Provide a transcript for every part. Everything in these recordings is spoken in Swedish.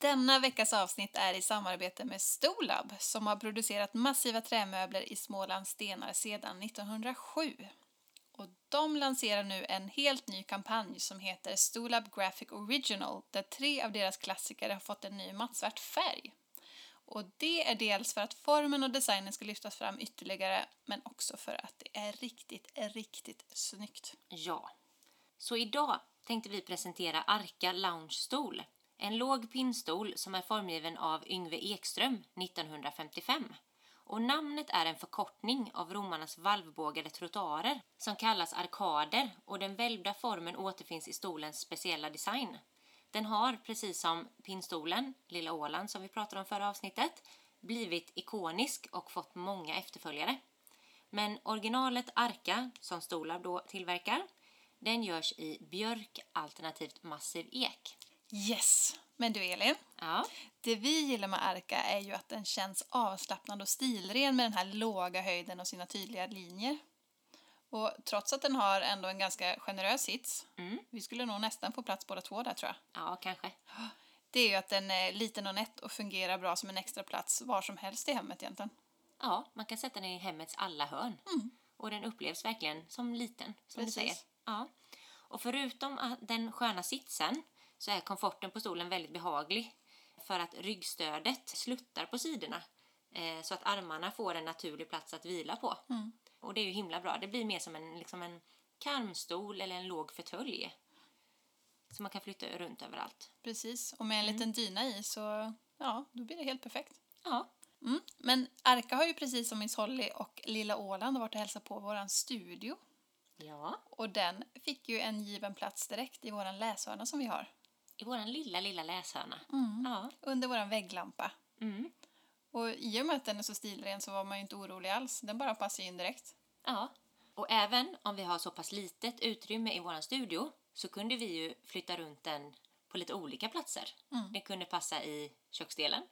Denna veckas avsnitt är i samarbete med Stolab som har producerat massiva trämöbler i Smålands stenar sedan 1907. Och de lanserar nu en helt ny kampanj som heter Stolab Graphic Original där tre av deras klassiker har fått en ny mattsvart färg. Och det är dels för att formen och designen ska lyftas fram ytterligare men också för att det är riktigt, riktigt snyggt. Ja. Så idag tänkte vi presentera Arka Lounge Stol. En låg pinnstol som är formgiven av Yngve Ekström 1955. Och namnet är en förkortning av romarnas valvbågade trottoarer som kallas arkader och den välvda formen återfinns i stolens speciella design. Den har, precis som pinnstolen, Lilla Åland som vi pratade om förra avsnittet, blivit ikonisk och fått många efterföljare. Men originalet Arka, som stolar då tillverkar, den görs i björk alternativt massiv ek. Yes! Men du Elin, Ja, det vi gillar med Arka är ju att den känns avslappnad och stilren med den här låga höjden och sina tydliga linjer. Och trots att den har ändå en ganska generös hits, Mm. vi skulle nog nästan få plats båda två där tror jag. ja kanske. Det är ju att den är liten och nätt och fungerar bra som en extra plats var som helst i hemmet egentligen. Ja, man kan sätta den i hemmets alla hörn. Och den upplevs verkligen som liten, som Precis. du säger. Ja. Och förutom den sköna sitsen så är komforten på stolen väldigt behaglig. För att ryggstödet sluttar på sidorna. Eh, så att armarna får en naturlig plats att vila på. Och det är ju himla bra. Det blir mer som en, liksom en karmstol eller en låg fåtölj. Så man kan flytta runt överallt. Precis, och med en liten dyna i så ja, då blir det helt perfekt. Ja, Mm. Men Arka har ju precis som Miss Holly och Lilla Åland varit och hälsat på våran studio. ja. Och den fick ju en given plats direkt i våran läshörna som vi har. I våran lilla, lilla läshörna. Ja. Under våran vägglampa. Mm. Och i och med att den är så stilren så var man ju inte orolig alls. Den bara passar in direkt. Ja, och även om vi har så pass litet utrymme i vår studio så kunde vi ju flytta runt den på lite olika platser. Den kunde passa i köksdelen,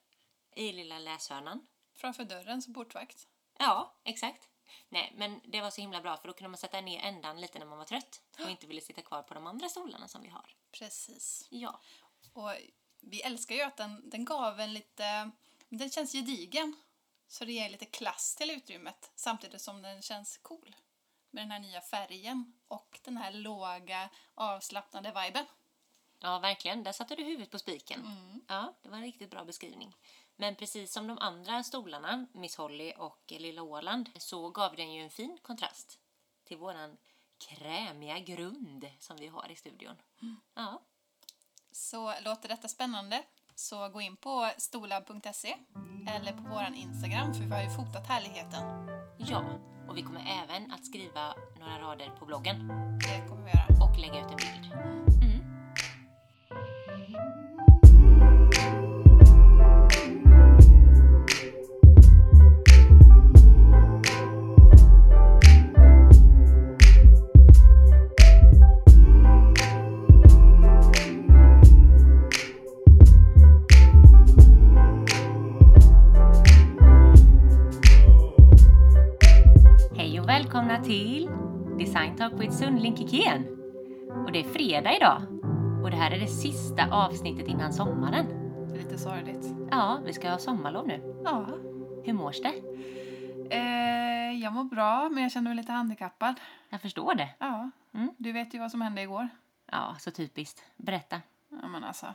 i lilla läshörnan. Framför dörren som portvakt. Ja, exakt. Nej, men det var så himla bra för då kunde man sätta ner ändan lite när man var trött och inte ville sitta kvar på de andra stolarna som vi har. Precis. Ja, Och vi älskar ju att den, den gav en lite... Den känns gedigen. Så det ger lite klass till utrymmet samtidigt som den känns cool. Med den här nya färgen och den här låga avslappnade viben. ja verkligen. Där satte du huvudet på spiken. Ja, det var en riktigt bra beskrivning. Men precis som de andra stolarna, Miss Holly och Lilla Åland, så gav den ju en fin kontrast till våran krämiga grund som vi har i studion. Ja, Så låter detta spännande så gå in på stolab.se eller på våran Instagram för vi har ju fotat härligheten. ja. Och vi kommer även att skriva några rader på bloggen Det kommer vi göra. och lägga ut en bild. Mm. Talk på ett Sundlink Ikea. Och det är fredag idag. Och det här är det sista avsnittet innan sommaren. Det är lite sorgligt. Ja, vi ska ha sommarlov nu. Ja. Hur mås det? Eh, jag mår bra men jag känner mig lite handikappad. Jag förstår det. Ja. Mm. Du vet ju vad som hände igår. Ja, så typiskt. Berätta. Ja men alltså.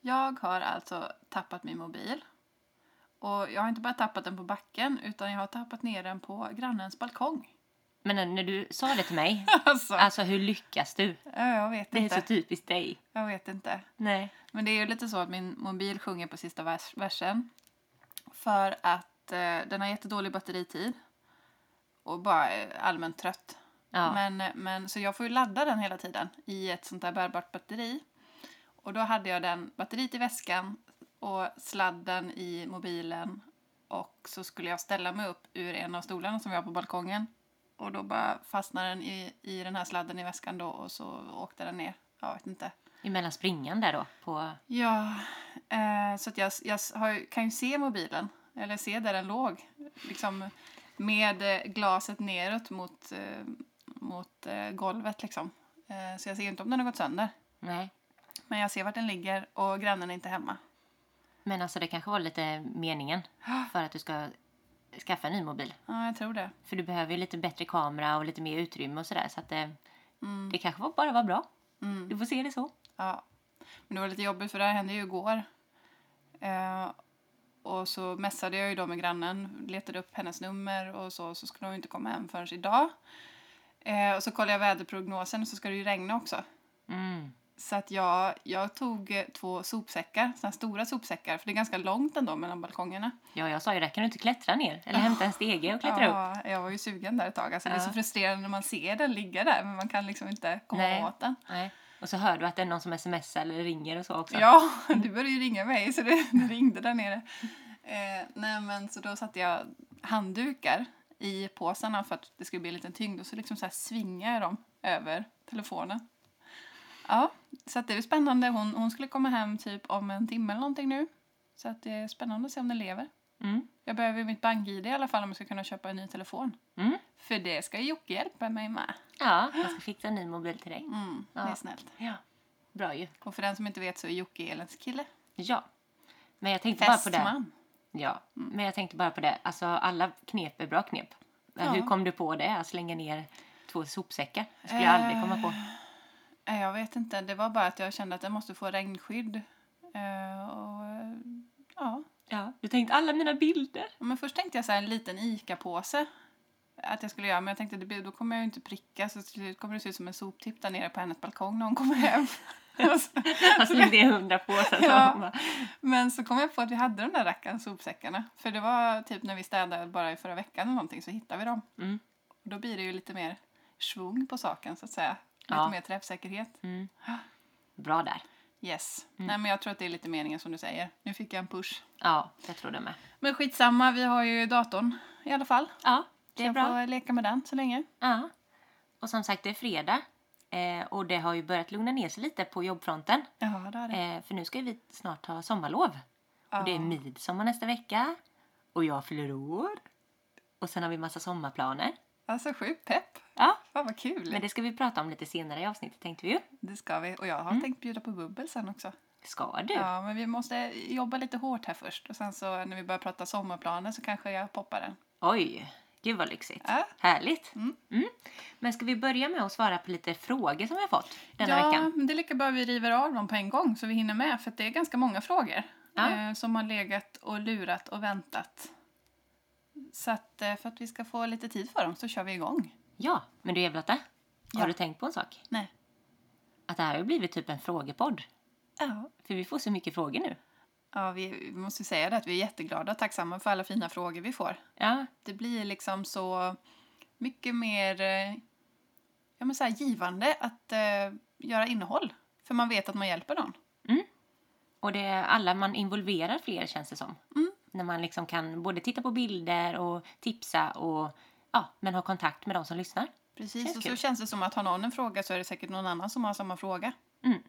Jag har alltså tappat min mobil. Och jag har inte bara tappat den på backen utan jag har tappat ner den på grannens balkong. Men när- du sa det till mig, Alltså. alltså hur lyckas du? Ja, jag vet Det är inte. så typiskt dig. Jag vet inte. Nej. Men det är ju lite så att min mobil sjunger på sista vers versen. För att eh, den har jättedålig batteritid. Och bara är allmänt trött. Ja. Men, men, så jag får ju ladda den hela tiden i ett sånt där bärbart batteri. Och då hade jag den batteriet i väskan och sladden i mobilen. Och så skulle jag ställa mig upp ur en av stolarna som vi har på balkongen. Och då bara fastnade den i, i den här sladden i väskan då och så åkte den ner. Jag vet inte. Emellan springan där då. På... Ja, eh, så att jag, jag har, kan ju se mobilen. Eller se där den låg. Liksom med eh, glaset neråt mot, eh, mot eh, golvet liksom. Så jag ser inte om den har gått sönder. Nej. Men jag ser vart den ligger och grannen är inte hemma. Men alltså det kanske var lite meningen för att du ska skaffa en ny mobil. Ja, jag tror det. För du behöver ju lite bättre kamera och lite mer utrymme och sådär. Så att det, Mm. det kanske bara var bra. Du får se det så. Ja. Men det var lite jobbigt för det här hände ju igår. Eh, och så messade jag ju då med grannen, letade upp hennes nummer och så, så skulle hon inte komma hem förrän idag. Eh, och så kollade jag väderprognosen och så ska det ju regna också. Mm. Så att jag, jag tog eh, två sopsäckar, såna stora sopsäckar, för det är ganska långt ändå mellan balkongerna. Ja, jag sa ju det. Kan du inte klättra ner? Eller hämta en stege och klättra upp? Ja, jag var ju sugen där ett tag. Alltså, Det är Ja. så frustrerande när man ser den ligga där, men man kan liksom inte komma Nej. åt den. Nej. Och så hör du att det är någon som smsar eller ringer och så också. Ja, du började ju ringa mig så det, det ringde där nere. Eh, nej men så då satte jag handdukar i påsarna för att det skulle bli en liten tyngd och så liksom så här svingar jag dem över telefonen. Ja, så det är spännande. Hon, hon skulle komma hem typ om en timme eller någonting nu. Så att det är spännande att se om den lever. Mm. Jag behöver mitt bank-id i alla fall om jag ska kunna köpa en ny telefon. Mm. För det ska Jocke hjälpa mig med. Ja, jag ska fixa en ny mobil till dig. Mm, Det är Ja. snällt. Ja. Bra ju. Och för den som inte vet så är Jocke Elens kille. Ja. Men jag tänkte bara på det. Ja, men jag tänkte bara på det. Alltså alla knep är bra knep. Ja. Hur kom du på det? Att slänga ner två sopsäckar? Det skulle jag aldrig komma på. Jag vet inte. Det var bara att jag kände att jag måste få regnskydd. Eh, och, ja. Ja, du tänkte alla mina bilder. Men först tänkte jag så en liten ICA-påse. Att jag skulle göra, men jag tänkte det då kommer jag ju inte pricka så till slut kommer det se ut som en soptipp där nere på hennes balkong när hon kommer hem. Alltså det är hundra påsar. Ja. men så kom jag på att vi hade de där rackarns sopsäckarna. För det var typ när vi städade bara i förra veckan eller någonting så hittade vi dem. Mm. Och då blir det ju lite mer svung på saken så att säga. Lite Ja. mer träffsäkerhet. Mm. Bra där. Yes. Mm. Nej men jag tror att det är lite meningen som du säger. Nu fick jag en push. Ja, jag tror det med. Men skitsamma, vi har ju datorn i alla fall. Ja, det är jag bra. får leka med den så länge. Ja. Och som sagt, det är fredag. Eh, och det har ju börjat lugna ner sig lite på jobbfronten. Ja, det har det. Eh, för nu ska vi snart ha sommarlov. Och det är Ja. midsommar nästa vecka. Och jag fyller år. Och sen har vi massa sommarplaner. Alltså sjukt pepp. Ja, Fan vad kul. men det ska vi prata om lite senare i avsnittet tänkte vi ju. Det ska vi. Och jag har tänkt bjuda på bubbel sen också. Ska du? Ja, men vi måste jobba lite hårt här först. Och sen så när vi börjar prata sommarplaner så kanske jag poppar den. Oj, gud vad lyxigt. Ja. Härligt. Mm. Mm. Men ska vi börja med att svara på lite frågor som vi har fått denna ja, veckan? men det är lika bra vi river av dem på en gång så vi hinner med. För det är ganska många frågor Ja. eh, som har legat och lurat och väntat. Så att eh, för att vi ska få lite tid för dem så kör vi igång. Ja, men du Eva-Lotta, Ja. har du tänkt på en sak? Nej. Att det här har blivit typ en frågepodd. Ja. För vi får så mycket frågor nu. Ja, vi, måste säga det att vi är jätteglada och tacksamma för alla fina frågor vi får. Ja, Det blir liksom så mycket mer eh, ja, men så här, givande att eh, göra innehåll. För man vet att man hjälper någon. och det är alla man involverar fler känns det som. Mm. När man liksom kan både titta på bilder och tipsa och ja, men ha kontakt med de som lyssnar. Precis, Känns och kul. så känns det som att har någon en fråga så är det säkert någon annan som har samma fråga. Mm.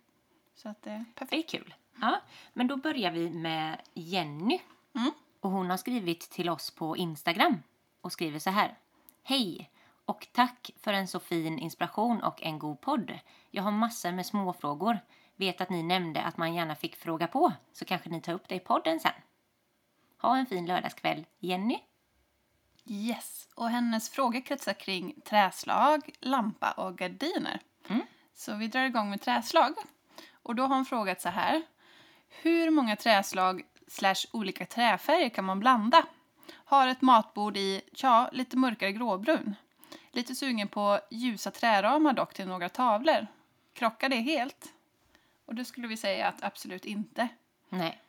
Så att det är perfekt. Det är kul. Ja, men då börjar vi med Jenny. Mm. Och hon har skrivit till oss på Instagram och skriver så här. Hej! Och tack för en så fin inspiration och en god podd. Jag har massor med småfrågor. Vet att ni nämnde att man gärna fick fråga på, så kanske ni tar upp det i podden sen. Ha en fin lördagskväll, Jenny. Yes, och hennes frågor kretsar kring träslag, lampa och gardiner. Mm. Så vi drar igång med träslag. Och då har hon frågat så här. Hur många träslag slash olika träfärger kan man blanda? Har ett matbord i, ja, lite mörkare gråbrun. Lite sugen på ljusa träramar dock till några tavlor. Krockar det helt? Och då skulle vi säga att absolut inte. Nej.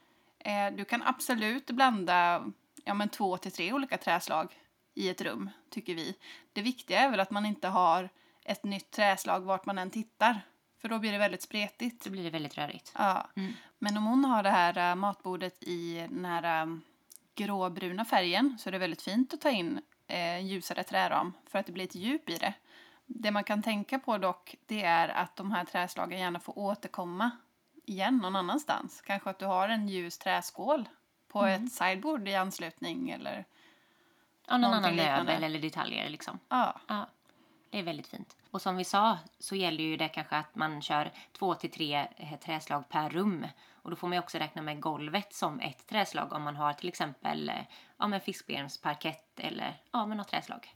Eh, du kan absolut blanda ja, men två till tre olika träslag i ett rum, tycker vi. Det viktiga är väl att man inte har ett nytt träslag vart man än tittar. För då blir det väldigt spretigt. Då blir det väldigt rörigt. Ja. Mm. Men om hon har det här äh, matbordet i den här äh, gråbruna färgen så är det väldigt fint att ta in äh, ljusare träram för att det blir ett djup i det. Det man kan tänka på dock det är att de här träslagen gärna får återkomma igen någon annanstans. Kanske att du har en ljus träskål på Mm. ett sideboard i anslutning eller Ja, någon annan möbel eller detaljer liksom. ja. Ja, det är väldigt fint. Och som vi sa så gäller ju det kanske att man kör två till tre eh, träslag per rum. Och då får man också räkna med golvet som ett träslag om man har till exempel eh, ja, men fiskbensparkett eller ja, men något träslag.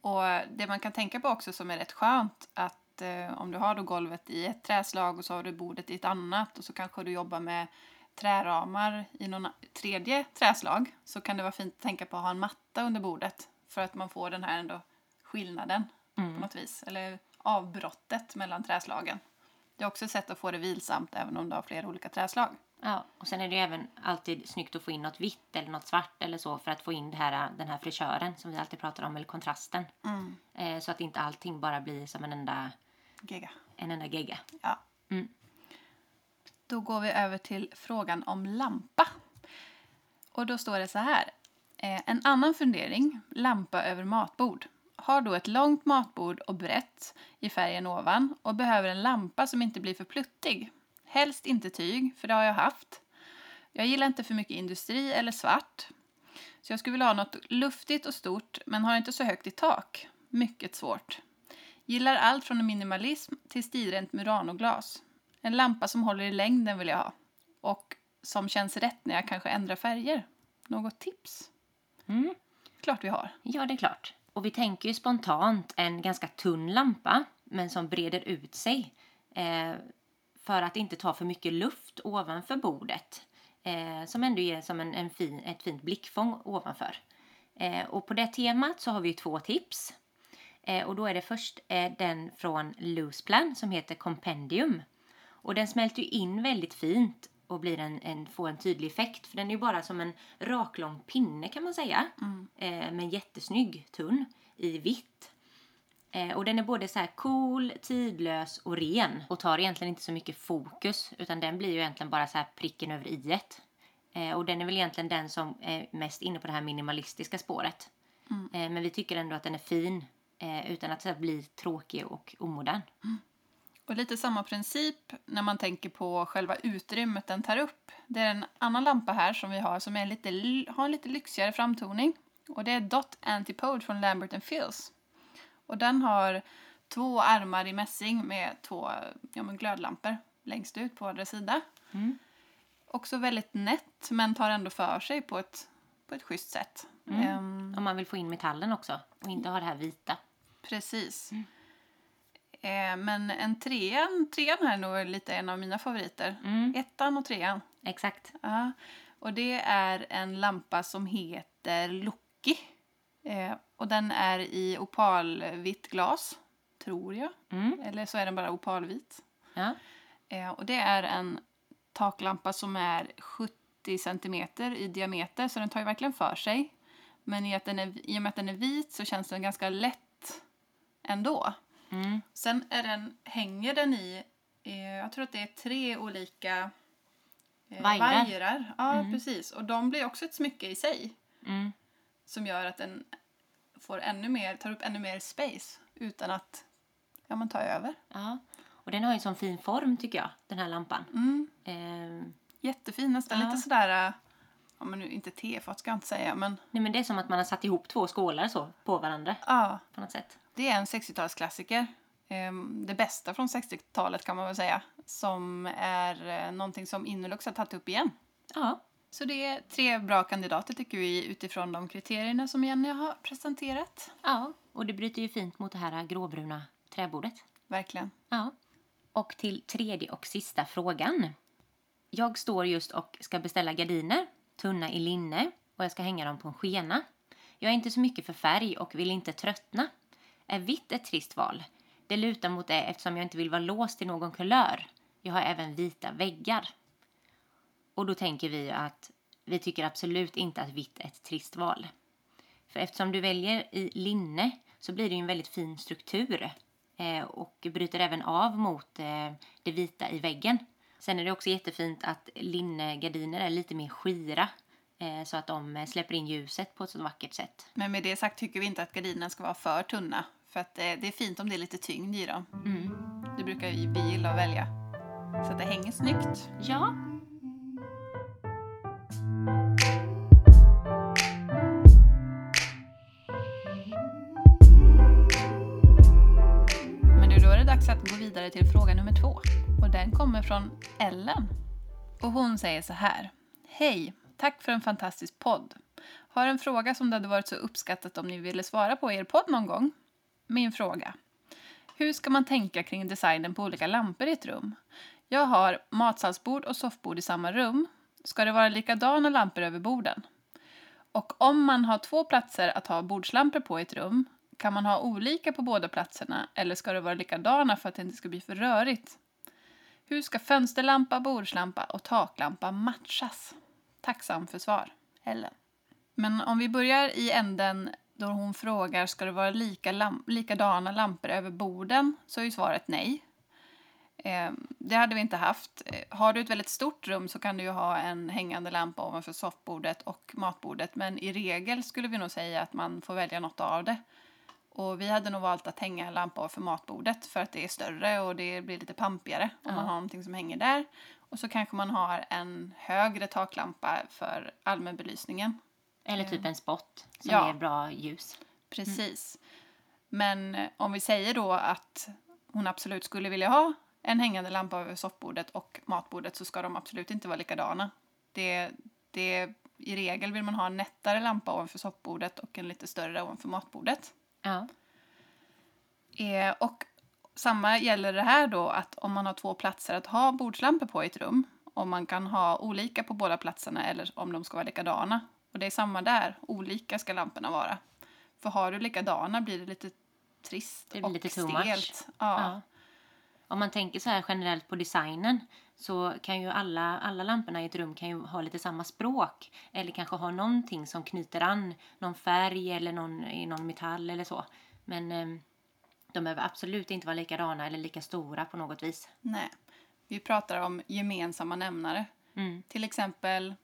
Och det man kan tänka på också som är rätt skönt att eh, om du har då golvet i ett träslag och så har du bordet i ett annat och så kanske du jobbar med träramar i någon tredje träslag så kan det vara fint att tänka på att ha en matta under bordet för att man får den här ändå skillnaden på något vis. Eller avbrottet mellan träslagen. Det är också ett sätt att få det vilsamt även om du har flera olika träslag. Ja, och sen är det ju även alltid snyggt att få in något vitt eller något svart eller så för att få in här, den här frisören som vi alltid pratar om, eller kontrasten. Eh, så att inte allting bara blir som en enda, Giga. en enda gegga. Ja. Mm. Då går vi över till frågan om lampa. Och då står det så här. Eh, en annan fundering, lampa över matbord. Har då ett långt matbord och brett i färgen ovan och behöver en lampa som inte blir för pluttig. Helst inte tyg, för det har jag haft. Jag gillar inte för mycket industri eller svart. Så jag skulle vilja ha något luftigt och stort, men har inte så högt i tak. Mycket svårt. Gillar allt från minimalism till stilrent Murano-glas. En lampa som håller i längden vill jag ha. Och som känns rätt när jag kanske ändrar färger. Något tips? Mm. Klart vi har. Ja, det är klart. Och vi tänker ju spontant en ganska tunn lampa, men som breder ut sig. Eh, för att inte ta för mycket luft ovanför bordet. Eh, som ändå ger som en, en fin, ett fint blickfång ovanför. Eh, och på det temat så har vi två tips. Eh, och då är det först eh, den från Looseplan som heter Compendium. Och den smälter ju in väldigt fint och blir en, en, får en tydlig effekt. För den är ju bara som en raklång pinne kan man säga. Eh, men jättesnygg, tunn, i vitt. Eh, och den är både så här cool, tidlös och ren. Och tar egentligen inte så mycket fokus. Utan den blir ju egentligen bara så här pricken över i-et. Eh, och den är väl egentligen den som är mest inne på det här minimalistiska spåret. Eh, men vi tycker ändå att den är fin. Eh, utan att här, bli tråkig och omodern. Och lite samma princip när man tänker på själva utrymmet den tar upp. Det är en annan lampa här som vi har som är lite, har en lite lyxigare framtoning. Och det är Dot Antipode från Lambert Fields. Och den har två armar i mässing med två ja, men glödlampor längst ut på andra sida. Också väldigt nätt men tar ändå för sig på ett, på ett schysst sätt. Ehm, Om man vill få in metallen också. Och inte ha det här vita. Precis. Eh, men en trean, trean här är nog lite en av mina favoriter. Ettan och trean. Exakt. Ja. Och det är en lampa som heter Loki. Eh, och den är i opalvitt glas, tror jag. Eller så är den bara opalvit. Ja. Eh, och det är en taklampa som är 70 centimeter i diameter, så den tar ju verkligen för sig. Men i, att den är, i och med att den är vit så känns den ganska lätt ändå. Mm. Sen är den, hänger den i, eh, jag tror att det är tre olika eh, Vajrar. vajrar. Ja, precis. Och de blir också ett smycke i sig. Mm. Som gör att den får ännu mer, tar upp ännu mer space utan att ja, man tar över. Ja. Och den har ju en sån fin form tycker jag, den här lampan. Mm. Ehm, Jättefin, nästan Ja. lite sådär, äh, ja men nu inte tefat ska jag inte säga, men nej men det är som att man har satt ihop två skålar så på varandra ja, på något sätt. Det är en 60-talsklassiker. Ehm, Det bästa från 60-talet kan man väl säga. Som är eh, någonting som Innolux har tagit upp igen. Ja. Så det är tre bra kandidater tycker vi utifrån de kriterierna som Jenny har presenterat. Ja, och det bryter ju fint mot det här gråbruna träbordet. Verkligen. Ja. Och till tredje och sista frågan. Jag står just och ska beställa gardiner, tunna i linne, och jag ska hänga dem på en skena. Jag är inte så mycket för färg och vill inte tröttna. Är vitt ett trist val? Det lutar mot det eftersom jag inte vill vara låst i någon kulör. Jag har även vita väggar. Och då tänker vi att vi tycker absolut inte att vitt är ett trist val. För eftersom du väljer i linne så blir det ju en väldigt fin struktur eh, och bryter även av mot eh, det vita i väggen. Sen är det också jättefint att linnegardiner är lite mer skira eh, så att de släpper in ljuset på ett så vackert sätt. Men med det sagt tycker vi inte att gardinerna ska vara för tunna. För att eh, det är fint om det är lite tyngd i dem. Det brukar vi gilla att välja. Så att det hänger snyggt. Ja, Men du, då är det dags att gå vidare till fråga nummer två. Och den kommer från Ellen. Och hon säger så här. Hej! Tack för en fantastisk podd. Har en fråga som det hade varit så uppskattat om ni ville svara på i er podd någon gång. Min fråga. Hur ska man tänka kring designen på olika lampor i ett rum? Jag har matsalsbord och soffbord i samma rum. Ska det vara likadana lampor över borden? Och om man har två platser att ha bordslampor på i ett rum, kan man ha olika på båda platserna eller ska det vara likadana för att det inte ska bli för rörigt? Hur ska fönsterlampa, bordslampa och taklampa matchas? Tacksam för svar. Ellen. Men om vi börjar i änden då hon frågar ska det vara lika lamp likadana lampor över borden så är ju svaret nej. Eh, det hade vi inte haft. Har du ett väldigt stort rum så kan du ju ha en hängande lampa ovanför soffbordet och matbordet men i regel skulle vi nog säga att man får välja något av det. Och vi hade nog valt att hänga en lampa ovanför matbordet för att det är större och det blir lite pampigare om man har någonting som hänger där. Och så kanske man har en högre taklampa för allmänbelysningen. Eller typ en spot som Ja. ger bra ljus. Precis. Men eh, om vi säger då att hon absolut skulle vilja ha en hängande lampa över soffbordet och matbordet så ska de absolut inte vara likadana. Det, det, I regel vill man ha en nättare lampa ovanför soffbordet och en lite större ovanför matbordet. Ja. Eh, och samma gäller det här då att om man har två platser att ha bordslampor på i ett rum, om man kan ha olika på båda platserna eller om de ska vara likadana. Och det är samma där, olika ska lamporna vara. För har du likadana blir det lite trist Det och lite stelt. Ja. Ja. Om man tänker så här generellt på designen så kan ju alla, alla lamporna i ett rum kan ju ha lite samma språk. Eller kanske ha någonting som knyter an, någon färg eller någon, i någon metall eller så. Men eh, de behöver absolut inte vara likadana eller lika stora på något vis. Nej. Vi pratar om gemensamma nämnare. Mm. Till exempel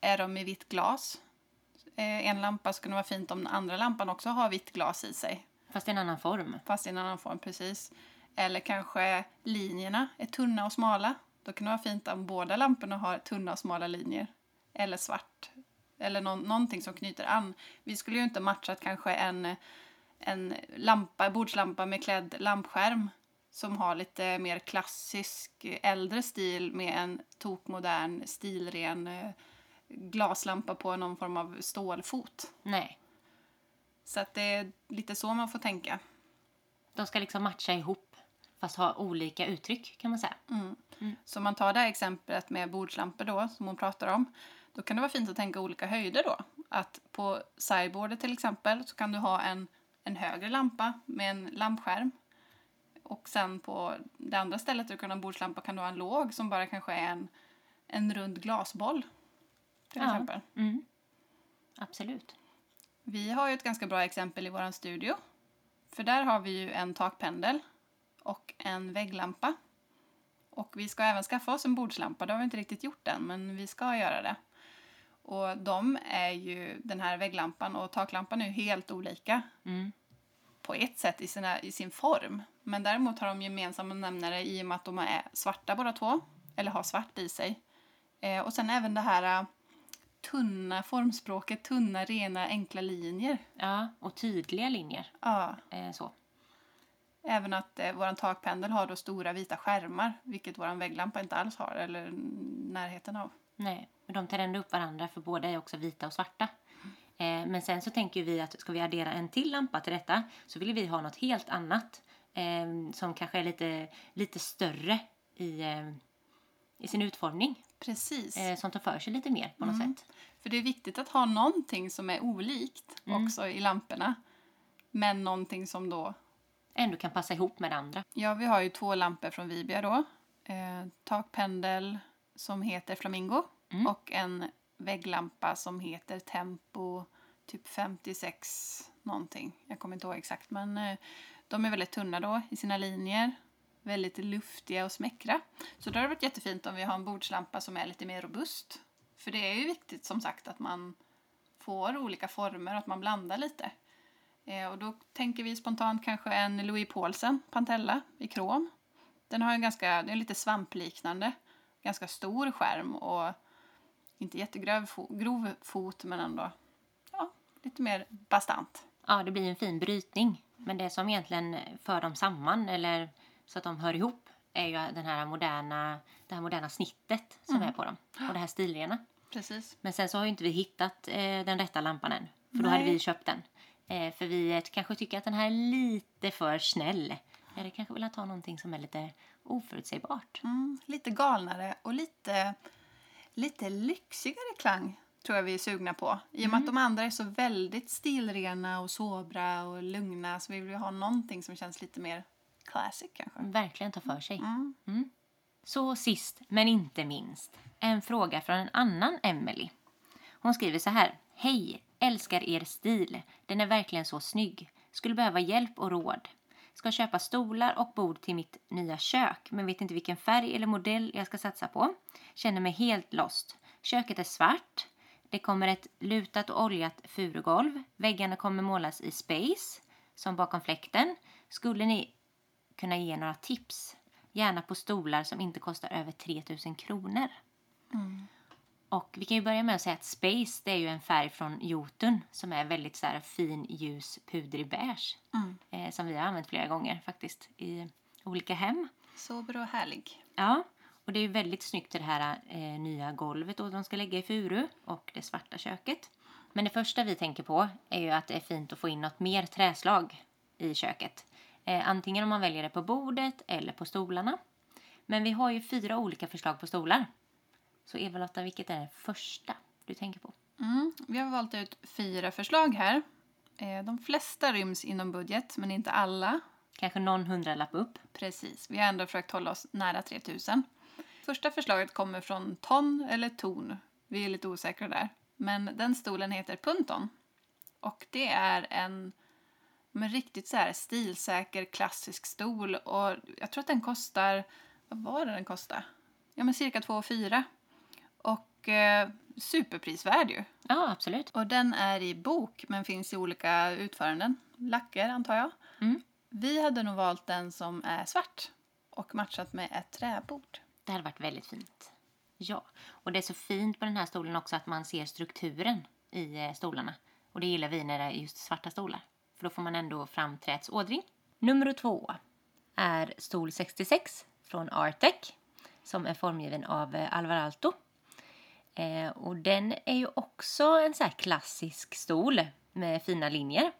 är de i vitt glas. Eh, en lampa skulle vara fint om den andra lampan också har vitt glas i sig. Fast i en annan form. fast i en annan form precis. Eller kanske linjerna är tunna och smala. Då kan det vara fint om båda lamporna har tunna och smala linjer. Eller svart. Eller någon, någonting som knyter an. Vi skulle ju inte matchat kanske en, en lampa, bordslampa med klädd lampskärm som har lite mer klassisk äldre stil med en tokmodern stilren eh, glaslampa på någon form av stålfot. Nej, Så att det är lite så man får tänka. de ska liksom matcha ihop fast ha olika uttryck kan man säga. Så om man tar det här exemplet med bordslampor då, som hon pratar om, då kan det vara fint att tänka olika höjder då. Att på sideboardet till exempel så kan du ha en, en högre lampa med en lampskärm. Och sen på det andra stället du kan ha en bordslampa kan du ha en låg som bara kanske är en, en rund glasboll. Till Ja. exempel. Mm. Absolut. Vi har ju ett ganska bra exempel i vår studio. För där har vi ju en takpendel och en vägglampa. Och vi ska även skaffa oss en bordslampa. Det har vi inte riktigt gjort än, men vi ska göra det. Och de är ju, den här vägglampan och taklampan är ju helt olika Mm. på ett sätt i, sina, i sin form. Men däremot har de gemensamma nämnare i och med att de är svarta båda två. Eller har svart i sig. Eh, och sen även det här eh, tunna formspråket, tunna, rena, enkla linjer. Ja, och tydliga linjer. Ja, Eh, så. även att eh, vår takpendel har då stora vita skärmar, vilket vår vägglampa inte alls har, eller närheten av. Nej, men de tar ändå upp varandra för båda är också vita och svarta. Eh, men sen så tänker vi att ska vi addera en till lampa till detta så vill vi ha något helt annat eh, som kanske är lite, lite större i, eh, i sin utformning. Precis. Eh, som tar för sig lite mer på något Mm. sätt. För det är viktigt att ha någonting som är olikt också i lamporna. Men någonting som då... Ändå kan passa ihop med det andra. Ja, vi har ju två lampor från Vibia då. Eh, takpendel som heter Flamingo och en vägglampa som heter Tempo typ 56 någonting. Jag kommer inte ihåg exakt men eh, de är väldigt tunna då i sina linjer. Väldigt luftiga och smäckra. Så då har det varit jättefint om vi har en bordslampa som är lite mer robust. För det är ju viktigt som sagt att man får olika former och att man blandar lite. Eh, och då tänker vi spontant kanske en Louis Paulsen Pantella i krom. Den har en ganska, den är lite svampliknande, ganska stor skärm och inte jättegrov fo- grov fot men ändå ja, lite mer bastant. Ja, det blir en fin brytning. Men det som egentligen för dem samman eller så att de hör ihop är ju den här moderna, det här moderna snittet som är på dem. Och det här stilrena. Precis. Men sen så har ju inte vi hittat eh, den rätta lampan än. För då Nej. hade vi köpt den. Eh, för vi kanske tycker att den här är lite för snäll. Hade kanske velat ha någonting som är lite oförutsägbart. Mm, lite galnare och lite, lite lyxigare klang tror jag vi är sugna på. I och med att de andra är så väldigt stilrena och sobra och lugna så vi vill ju ha någonting som känns lite mer classic kanske. Verkligen ta för sig. Mm. Så sist men inte minst, en fråga från en annan Emily. Hon skriver så här. Hej! Älskar er stil. Den är verkligen så snygg. Skulle behöva hjälp och råd. Ska köpa stolar och bord till mitt nya kök men vet inte vilken färg eller modell jag ska satsa på. Känner mig helt lost. Köket är svart. Det kommer ett lutat och oljat furugolv. Väggarna kommer målas i space, som bakom fläkten. Skulle ni kunna ge några tips? Gärna på stolar som inte kostar över 3000 kronor. Och vi kan ju börja med att säga att Space det är ju en färg från Jotun som är väldigt så här fin, ljus, pudrig beige. Eh, som vi har använt flera gånger faktiskt i olika hem. Sober och härlig. Ja, och det är väldigt snyggt det här eh, nya golvet då de ska lägga i furu och det svarta köket. Men det första vi tänker på är ju att det är fint att få in något mer träslag i köket. Eh, antingen om man väljer det på bordet eller på stolarna. Men vi har ju fyra olika förslag på stolar. Så Eva-Lotta, vilket är det första du tänker på? Mm. Vi har valt ut fyra förslag här. Eh, De flesta ryms inom budget, men inte alla. Kanske någon hundralapp upp? Precis, vi har ändå försökt hålla oss nära 3000. Första förslaget kommer från Ton eller Ton. Vi är lite osäkra där. Men den stolen heter Punton. Och det är en men riktigt så här stilsäker klassisk stol. Och jag tror att den kostar, vad var det den kostade? Ja men cirka 2 4. Och eh, superprisvärd ju. Ja, absolut. Och den är i bok men finns i olika utföranden. Lacker antar jag. Mm. Vi hade nog valt den som är svart och matchat med ett träbord. Det hade varit väldigt fint. Ja, och det är så fint på den här stolen också att man ser strukturen i eh, stolarna. Och det gillar vi när det är just svarta stolar. För då får man ändå fram träets ådring. Nummer två är stol 66 från Artec som är formgiven av eh, Alvar Aalto. Eh, och den är ju också en så här klassisk stol med fina linjer.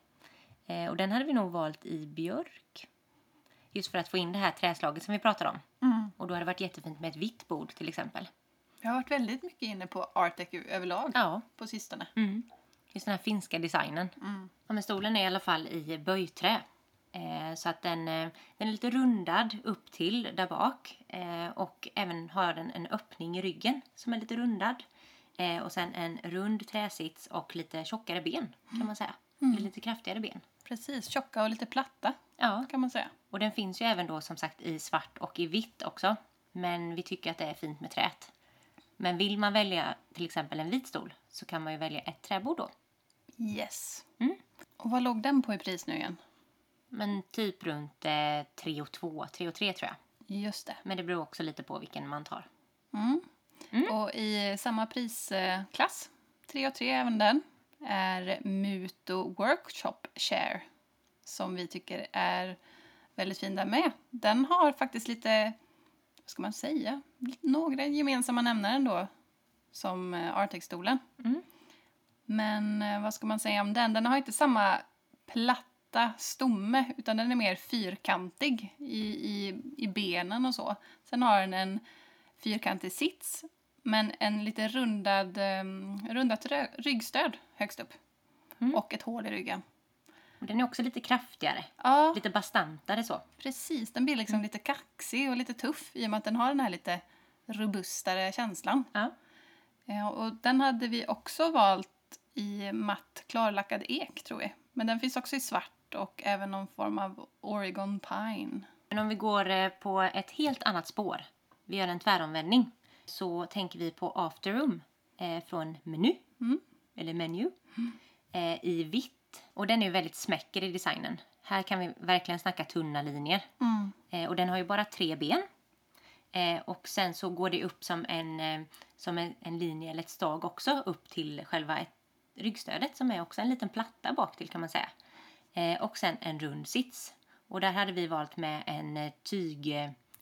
Eh, och den hade vi nog valt i björk. Just för att få in det här träslaget som vi pratade om. Och då hade det varit jättefint med ett vitt bord till exempel. Jag har varit väldigt mycket inne på Artec överlag Ja, på sistone. mm. just den här finska designen. Ja, men stolen är i alla fall i böjträ. Eh, så att den, eh, den är lite rundad upp till där bak. Eh, och även har den en öppning i ryggen som är lite rundad. Eh, och sen en rund träsits och lite tjockare ben kan man säga. Lite kraftigare ben. Precis, tjocka och lite platta Ja, kan man säga. och den finns ju även då som sagt i svart och i vitt också. Men vi tycker att det är fint med träet. Men vill man välja till exempel en vit stol så kan man ju välja ett träbord då. Yes. Mm. Och vad låg den på i pris nu igen? Men typ runt eh, 3 och 2, 3 och 3 tror jag. Just det. Men det beror också lite på vilken man tar. Mm. Och i samma prisklass, 3 och 3 även den, är Muto Workshop Share som vi tycker är väldigt fin där med. Den har faktiskt lite, vad ska man säga, några gemensamma nämnare då som eh, Artex-stolen. Mm. Men eh, vad ska man säga om den? Den har inte samma platta stomme utan den är mer fyrkantig i, i, i benen och så. Sen har den en fyrkantig sits men en lite rundad, um, rundat ryggstöd högst upp. Mm. Och ett hål i ryggen. Och den är också lite kraftigare. Ja, Lite bastantare så. precis. Den blir liksom lite kaxig och lite tuff i och med att den har den här lite robustare känslan. Ja. Ja, och den hade vi också valt i matt klarlackad ek tror vi. Men den finns också i svart och även någon form av Oregon Pine. Men om vi går eh, på ett helt annat spår. Vi gör en tväromvändning. Så tänker vi på Afterroom eh, från Menu. Mm. Eller Menu. Eh, I vitt. Och den är ju väldigt smäcker i designen. Här kan vi verkligen snacka tunna linjer. Mm. Eh, och den har ju bara tre ben. Eh, och sen så går det upp som en, eh, som en, en linje eller ett stag också upp till själva ett, ryggstödet som är också en liten platta bak till kan man säga. Eh, och sen en rund sits. Och där hade vi valt med en eh,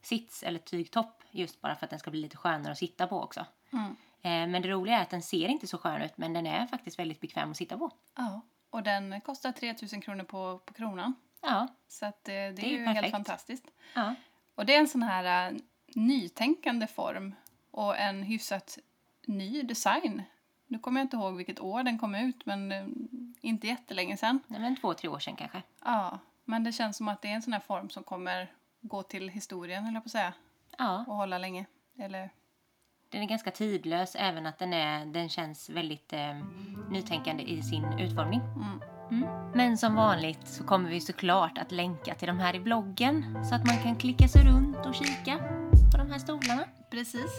sits eller tygtopp just bara för att den ska bli lite skönare att sitta på också. Mm. Eh, men det roliga är att den ser inte så skön ut men den är faktiskt väldigt bekväm att sitta på. Ja. Och den kostar 3000 kronor på, på kronan. Ja, Så eh, det, är är ju ju helt perfekt. fantastiskt. ja. Och det är en sån här uh, nytänkande form och en hyfsat ny design. Nu kommer jag inte ihåg vilket år den kom ut, men eh, inte jättelänge sedan. Nej, men två, tre år sedan kanske. Ja, men det känns som att det är en sån här form som kommer gå till historien, eller på att säga, Ja, och hålla länge. Eller, den är ganska tidlös även att den, är, den känns väldigt eh, nytänkande i sin utformning. mm. Mm. Men som vanligt så kommer vi såklart att länka till de här i bloggen så att man kan klicka sig runt och kika på de här stolarna. Precis.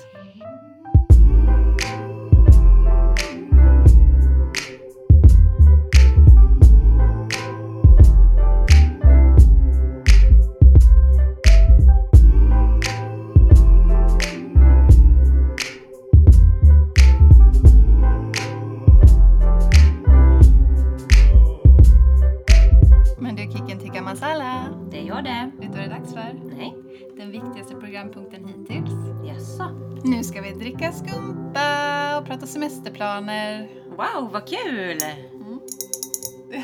Semesterplaner. Wow, vad kul!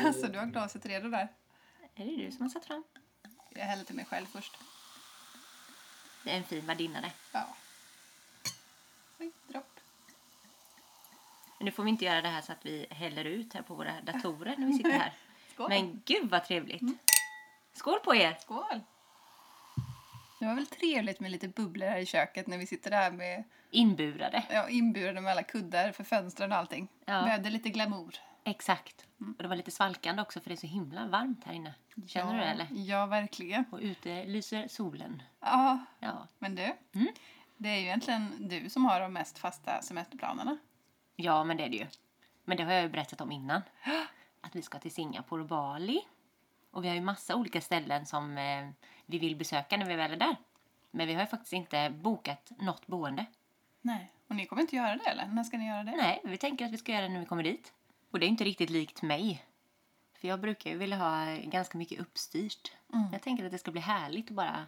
Alltså, du har glaset redo där. Är det du som har satt fram? Jag häller till mig själv först. Det är en fin värdinna det. Ja. Oj, dropp. Men nu får vi inte göra det här så att vi häller ut här på våra datorer när vi sitter här. Skål. Men gud vad trevligt! Skål på er! Skål! Det var väl trevligt med lite bubblor här i köket när vi sitter där med Inburade. ja, inburade med alla kuddar för fönstren och allting. Ja. Behövde lite glamour. Exakt. Och det var lite svalkande också för det är så himla varmt här inne. Känner ja, du det eller? Ja, verkligen. Och ute lyser solen. Ja, Ja. men du. Mm. Det är ju egentligen du som har de mest fasta semesterplanerna. ja, men det är det ju. Men det har jag ju berättat om innan. Att vi ska till Singapore och Bali. Och vi har ju massa olika ställen som eh, vi vill besöka när vi väl är där. Men vi har ju faktiskt inte bokat något boende. Nej. Och ni kommer inte göra det eller? När ska ni göra det? Nej, vi tänker att vi ska göra det när vi kommer dit. Och det är inte riktigt likt mig. För jag brukar ju vilja ha ganska mycket uppstyrt. Mm. Jag tänker att det ska bli härligt att bara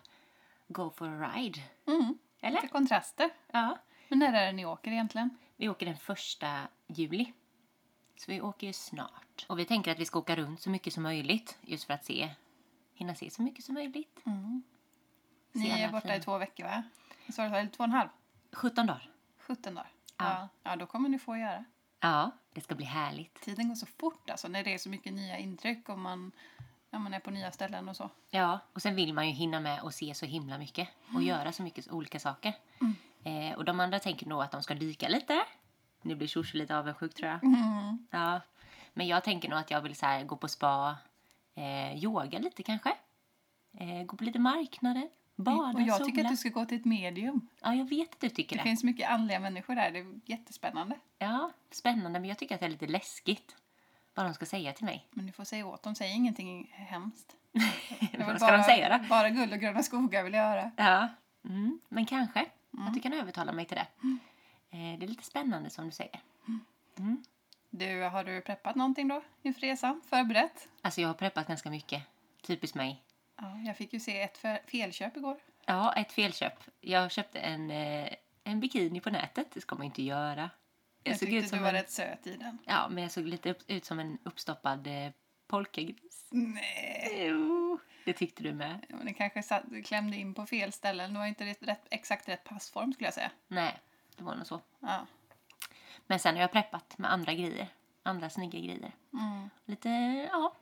go for a ride. Mm. Eller? Lite kontraster. Ja. Men när är det ni åker egentligen? Vi åker den första juli. Så vi åker ju snart. Och vi tänker att vi ska åka runt så mycket som möjligt. Just för att se, hinna se så mycket som möjligt. Ni alla är borta fina- i två veckor va? Så eller två och en halv? 17 dagar. 17 dagar. Ja. Ja. ja, då kommer ni få göra. Ja, det ska bli härligt. Tiden går så fort alltså när det är så mycket nya intryck och man, ja, man är på nya ställen och så. Ja, och sen vill man ju hinna med och se så himla mycket. Och göra så mycket olika saker. Eh, och de andra tänker nog att de ska dyka lite. Nu blir Shoshu lite avundsjuk tror jag. Ja. Men jag tänker nog att jag vill så här, gå på spa, eh, yoga lite kanske. Eh, gå på lite marknader, bada, och jag sola. tycker att du ska gå till ett medium. Ja, jag vet att du tycker Det det. finns mycket andliga människor där. Det är jättespännande. Ja, spännande. Men jag tycker att det är lite läskigt. Vad de ska säga till mig. Men du får säga åt dem. Säg ingenting hemskt. Vad ska de säga då? Bara guld och gröna skogar vill jag höra. Ja, mm, men kanske. Att du kan övertala mig till det. Eh, det är lite spännande som du säger. Du, har du preppat någonting då inför resan? Förberett? Alltså jag har preppat ganska mycket. Typiskt mig. Ja, jag fick ju se ett fe- felköp igår. Ja, ett felköp. Jag köpte en, eh, en bikini på nätet. Det ska man inte göra. Jag, såg tyckte du var en, rätt söt i den. Ja, men jag såg lite upp, ut som en uppstoppad eh, polkagris. Nej. Jo, det tyckte du med. Ja, men det kanske satt, klämde in på fel ställen. Det var inte rätt, rätt, exakt rätt passform skulle jag säga. Nej, det var nog så. Ja. Men sen har jag preppat med andra grejer. Andra snygga grejer. Mm. Lite, ja.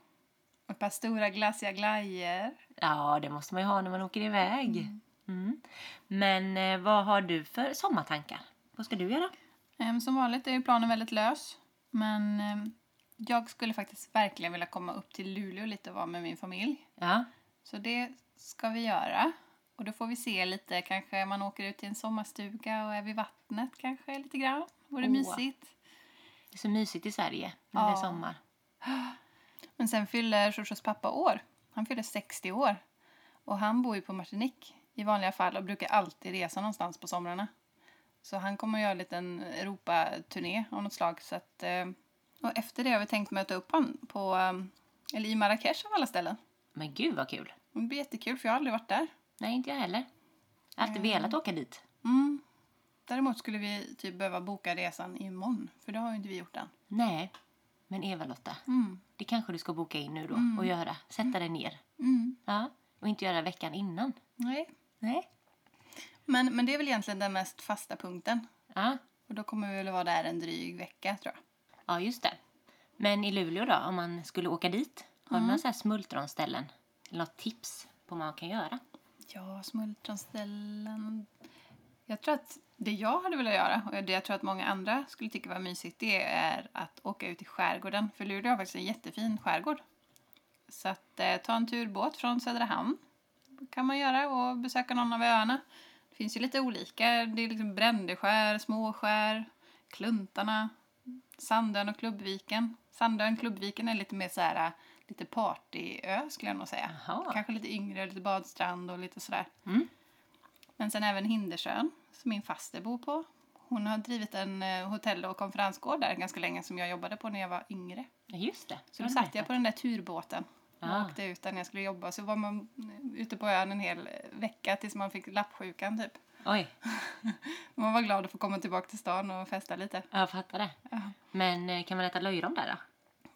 Ett par stora glassiga glajjor. Ja, det måste man ju ha när man åker iväg. Mm. Men eh, vad har du för sommartankar? Vad ska du göra? Ehm, Som vanligt är ju planen väldigt lös. Men ehm, jag skulle faktiskt verkligen vilja komma upp till Luleå lite och vara med min familj. Ja, Så det ska vi göra. Och då får vi se lite, kanske man åker ut till en sommarstuga och är vid vattnet kanske lite grann. Vore Åh. mysigt. det är så mysigt i Sverige när det är Ja. sommar. Men sen fyller Shoshos pappa år. Han fyller 60 år. Och han bor ju på Martinique i vanliga fall och brukar alltid resa någonstans på somrarna. Så han kommer att göra en liten Europaturné av något slag. Så att, eh, och efter det har vi tänkt möta upp honom på, eh, eller i Marrakesh av alla ställen. Men gud vad kul! Det blir jättekul för jag har aldrig varit där. Nej, inte jag heller. Jag har alltid velat åka dit. Mm. Däremot skulle vi typ behöva boka resan imorgon, för det har ju inte vi gjort än. Nej, men Eva-Lotta, Mm. det kanske du ska boka in nu då och göra. Sätta dig ner. Mm. Ja, och inte göra veckan innan. Nej. Nej. Men, men det är väl egentligen den mest fasta punkten. Ja, Och då kommer vi väl vara där en dryg vecka, tror jag. ja just det. Men i Luleå då, om man skulle åka dit, har du några så här smultronställen? Eller något tips på vad man kan göra? Ja, smultronställen. Jag tror att det jag hade velat göra, och det jag tror att många andra skulle tycka var mysigt, det är att åka ut i skärgården. För Luleå har faktiskt en jättefin skärgård. Så att eh, ta en turbåt från Söderhamn kan man göra och besöka någon av öarna. Det finns ju lite olika. Det är liksom Brändeskär, Småskär, Kluntarna, Sandön och Klubbviken. Sandön, Klubbviken är lite mer så här, eh, lite partyö skulle jag nog säga. Jaha. Kanske lite yngre, lite badstrand och lite sådär. Mm. Men sen även Hindersön, som min faster bor på. Hon har drivit en eh, hotell och konferensgård där ganska länge som jag jobbade på när jag var yngre. Ja, just det. Så då satt jag på den där turbåten och Ah. åkte ut där när jag skulle jobba. Så var man eh, ute på ön en hel vecka tills man fick lappsjukan typ. Oj, Man var glad att få komma tillbaka till stan och festa lite. jag fattar det. Ja, Men eh, kan man äta löjrom där då?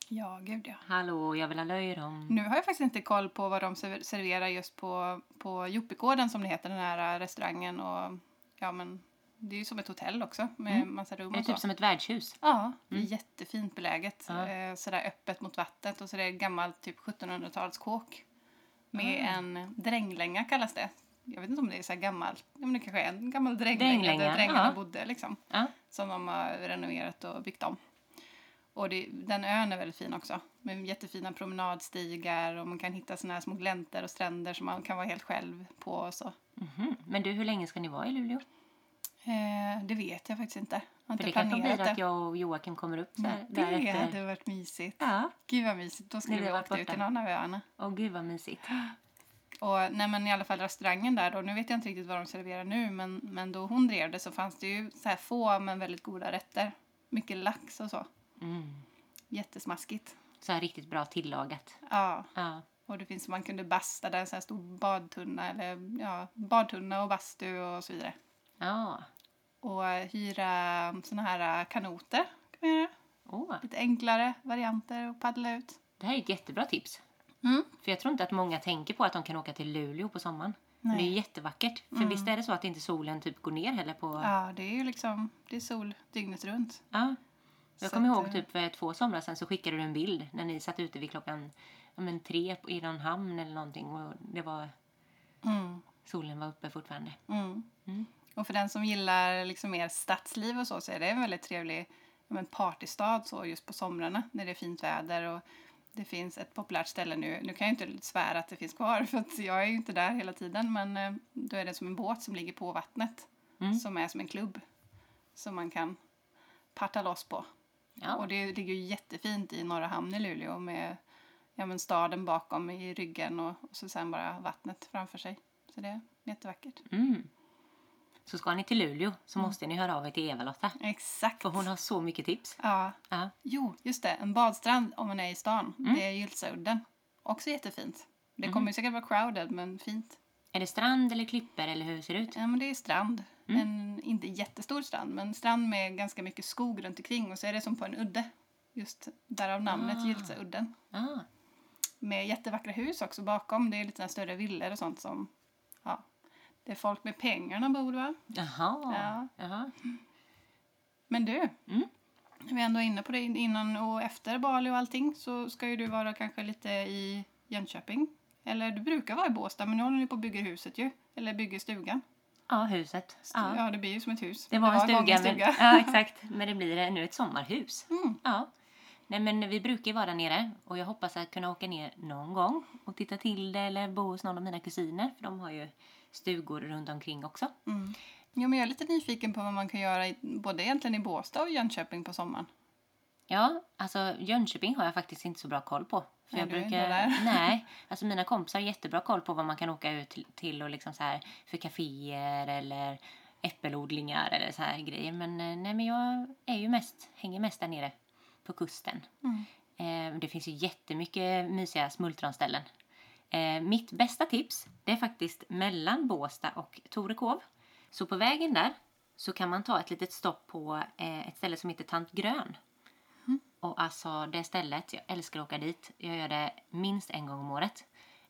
Ja gud ja. Hallå, jag vill ha löjrom. Nu har jag faktiskt inte koll på vad de server- serverar just på, på Joppigården som det heter, den här äh, restaurangen. Och, ja, men, det är ju som ett hotell också med massa rum Är det och så. typ som ett värdshus? Ja, det är jättefint beläget. Eh, sådär öppet mot vattnet och så är det gammalt typ 1700-talskåk. Med en dränglänga kallas det. Jag vet inte om det är så här gammalt. Men det kanske är en gammal dränglänga Dränglänga, där drängarna ja. bodde liksom. Ja. Som de har renoverat och byggt om. Och det, den ön är väldigt fin också. Med jättefina promenadstigar och man kan hitta såna här små gläntor och stränder som man kan vara helt själv på och så. Mhm. Men du, hur länge ska ni vara i Luleå? Eh, det vet jag faktiskt inte. Jag har För inte det kanske blir att jag och Joakim kommer upp så här, det hade varit mysigt. Ja, Gud vad mysigt. Då skulle vi åkt ut till någon av öarna. åh gud vad mysigt. Och nej men i alla fall restaurangen där då, nu vet jag inte riktigt vad de serverar nu men, men då hon drev det så fanns det ju så här få men väldigt goda rätter. Mycket lax och så. Mm. Jättesmaskigt. Så här riktigt bra tillagat. Ja, Ja. och det finns man kunde basta där, en sån här stor badtunna eller ja, badtunna och bastu och så vidare. Ja. Och eh, hyra såna här eh, kanoter kan man göra. Åh, Lite enklare varianter och paddla ut. det här är ett jättebra tips. Mm. För jag tror inte att många tänker på att de kan åka till Luleå på sommaren. Det är jättevackert. För visst är det så att inte solen typ går ner heller på... Ja, det är ju liksom, det är sol dygnet runt. Ja. Jag kommer ihåg eh, typ för två somrar sedan så skickade du en bild när ni satt ute vid klockan ja, men tre i någon hamn eller någonting och det var Mm. solen var uppe fortfarande. Mm. Mm. Och för den som gillar liksom mer stadsliv och så, så är det en väldigt trevlig ja, men partystad så just på somrarna när det är fint väder och det finns ett populärt ställe nu. Nu kan jag inte svära att det finns kvar för att jag är ju inte där hela tiden men eh, då är det som en båt som ligger på vattnet Mm. som är som en klubb som man kan parta loss på. Ja. Och det ligger ju jättefint i Norra hamn i Luleå med ja, men staden bakom i ryggen och, och så sen bara vattnet framför sig. Så det är jättevackert. Mm. Så ska ni till Luleå så måste ni höra av er till Eva-Lotta. Exakt. För hon har så mycket tips. Ja. Ja. Jo, just det. En badstrand om man är i stan. Mm. Det är Gyltsaudden. Också jättefint. Det kommer ju säkert vara crowded, men fint. Är det strand eller klippor eller hur ser det ut? Ja, men det är strand. Mm. En inte jättestor strand, men strand med ganska mycket skog runt omkring. Och så är det som på en udde. Just därav namnet Ah. Gyltsaudden. Ah. Med jättevackra hus också bakom. Det är lite större villor och sånt som... Ja, det är folk med pengarna bor, va? Jaha. Ja. Jaha. Men du, Mm. när vi ändå är inne på det innan och efter Bali och allting så ska ju du vara kanske lite i Jönköping. Eller du brukar vara i Båstad men nu håller ni på och bygger huset ju. Eller bygger stugan. Ja, huset. Ja, Ja. det blir ju som ett hus. Det var, en gång stuga. Men, ja, exakt. Men det blir nu ett sommarhus. Mm. Ja. Nej, men vi brukar ju vara där nere och jag hoppas att kunna åka ner någon gång och titta till det eller bo hos någon av mina kusiner för de har ju stugor runt omkring också. Mm. Jo, men jag är lite nyfiken på vad man kan göra i, både egentligen i Båstad och Jönköping på sommaren. Ja, alltså Jönköping har jag faktiskt inte så bra koll på. För Nej, jag brukar, nej, alltså mina kompisar har jättebra koll på vad man kan åka ut till, till och liksom så här för kaféer eller äppelodlingar eller så här grejer. Men eh, nej, men jag är ju mest, hänger mest där nere på kusten. Mm. Eh, det finns ju jättemycket mysiga smultronställen. Eh, mitt bästa tips det är faktiskt mellan Båsta och Torekov. Så på vägen där så kan man ta ett litet stopp på eh, ett ställe som heter Tant Grön. Och alltså det stället, jag älskar att åka dit. Jag gör det minst en gång om året.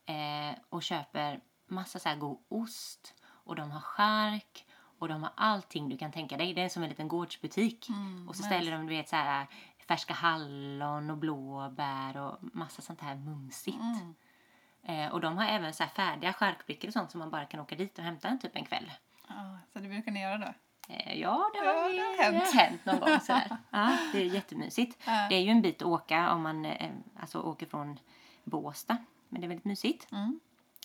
Eh, och köper massa så här god ost. Och de har chark. Och de har allting du kan tänka dig. Det är som en liten gårdsbutik. och så ställer de du vet så här färska hallon och blåbär och massa sånt här mumsigt. Eh, och de har även så här färdiga charkbrickor och sånt som man bara kan åka dit och hämta en typ en kväll. Ja, så det brukar ni göra då? Eh, Ja, det har, Ja, det har hänt. hänt någon gång. Sådär. Ja, det är jättemysigt. Ja. Det är ju en bit att åka om man eh, alltså, åker från Båstad. Men det är väldigt mysigt. Mm.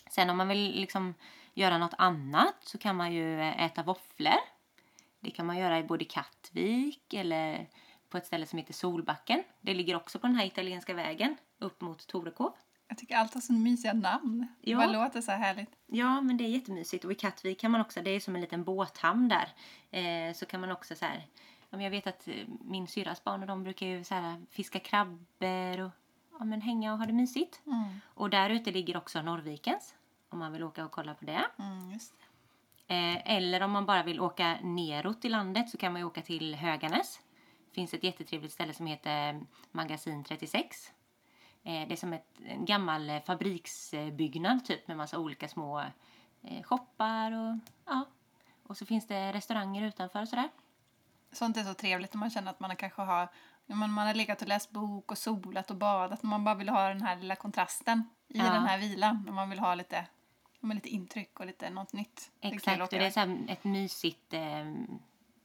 Sen om man vill liksom göra något annat så kan man ju eh, äta våfflor. Det kan man göra i både Kattvik eller på ett ställe som heter Solbacken. Det ligger också på den här italienska vägen upp mot Torekov. Jag tycker allt har så mysiga namn. Ja. Det bara låter så här härligt. Ja, men det är jättemysigt. Och i Kattvik kan man också, det är som en liten båthamn där. Eh, så kan man också så här, jag vet att eh, min syrras barn och de brukar ju så här, fiska krabbor och ja, men hänga och ha det mysigt. Mm. Och där ute ligger också Norrvikens, om man vill åka och kolla på det. Mm, det. Eh, eller om man bara vill åka neråt i landet så kan man åka till Höganäs. Det finns ett jättetrevligt ställe som heter Magasin 36. Eh, det är som ett, en gammal eh, fabriksbyggnad typ med massa olika små eh, shoppar och ja. Och så finns det restauranger utanför och sådär. Sånt är så trevligt när man känner att man kanske har men man har legat och läst bok och solat och badat. Man bara vill ha den här lilla kontrasten i Ja. den här vilan. Och man vill ha lite, lite intryck och lite något nytt. Det Exakt, att och det är så ett mysigt, eh,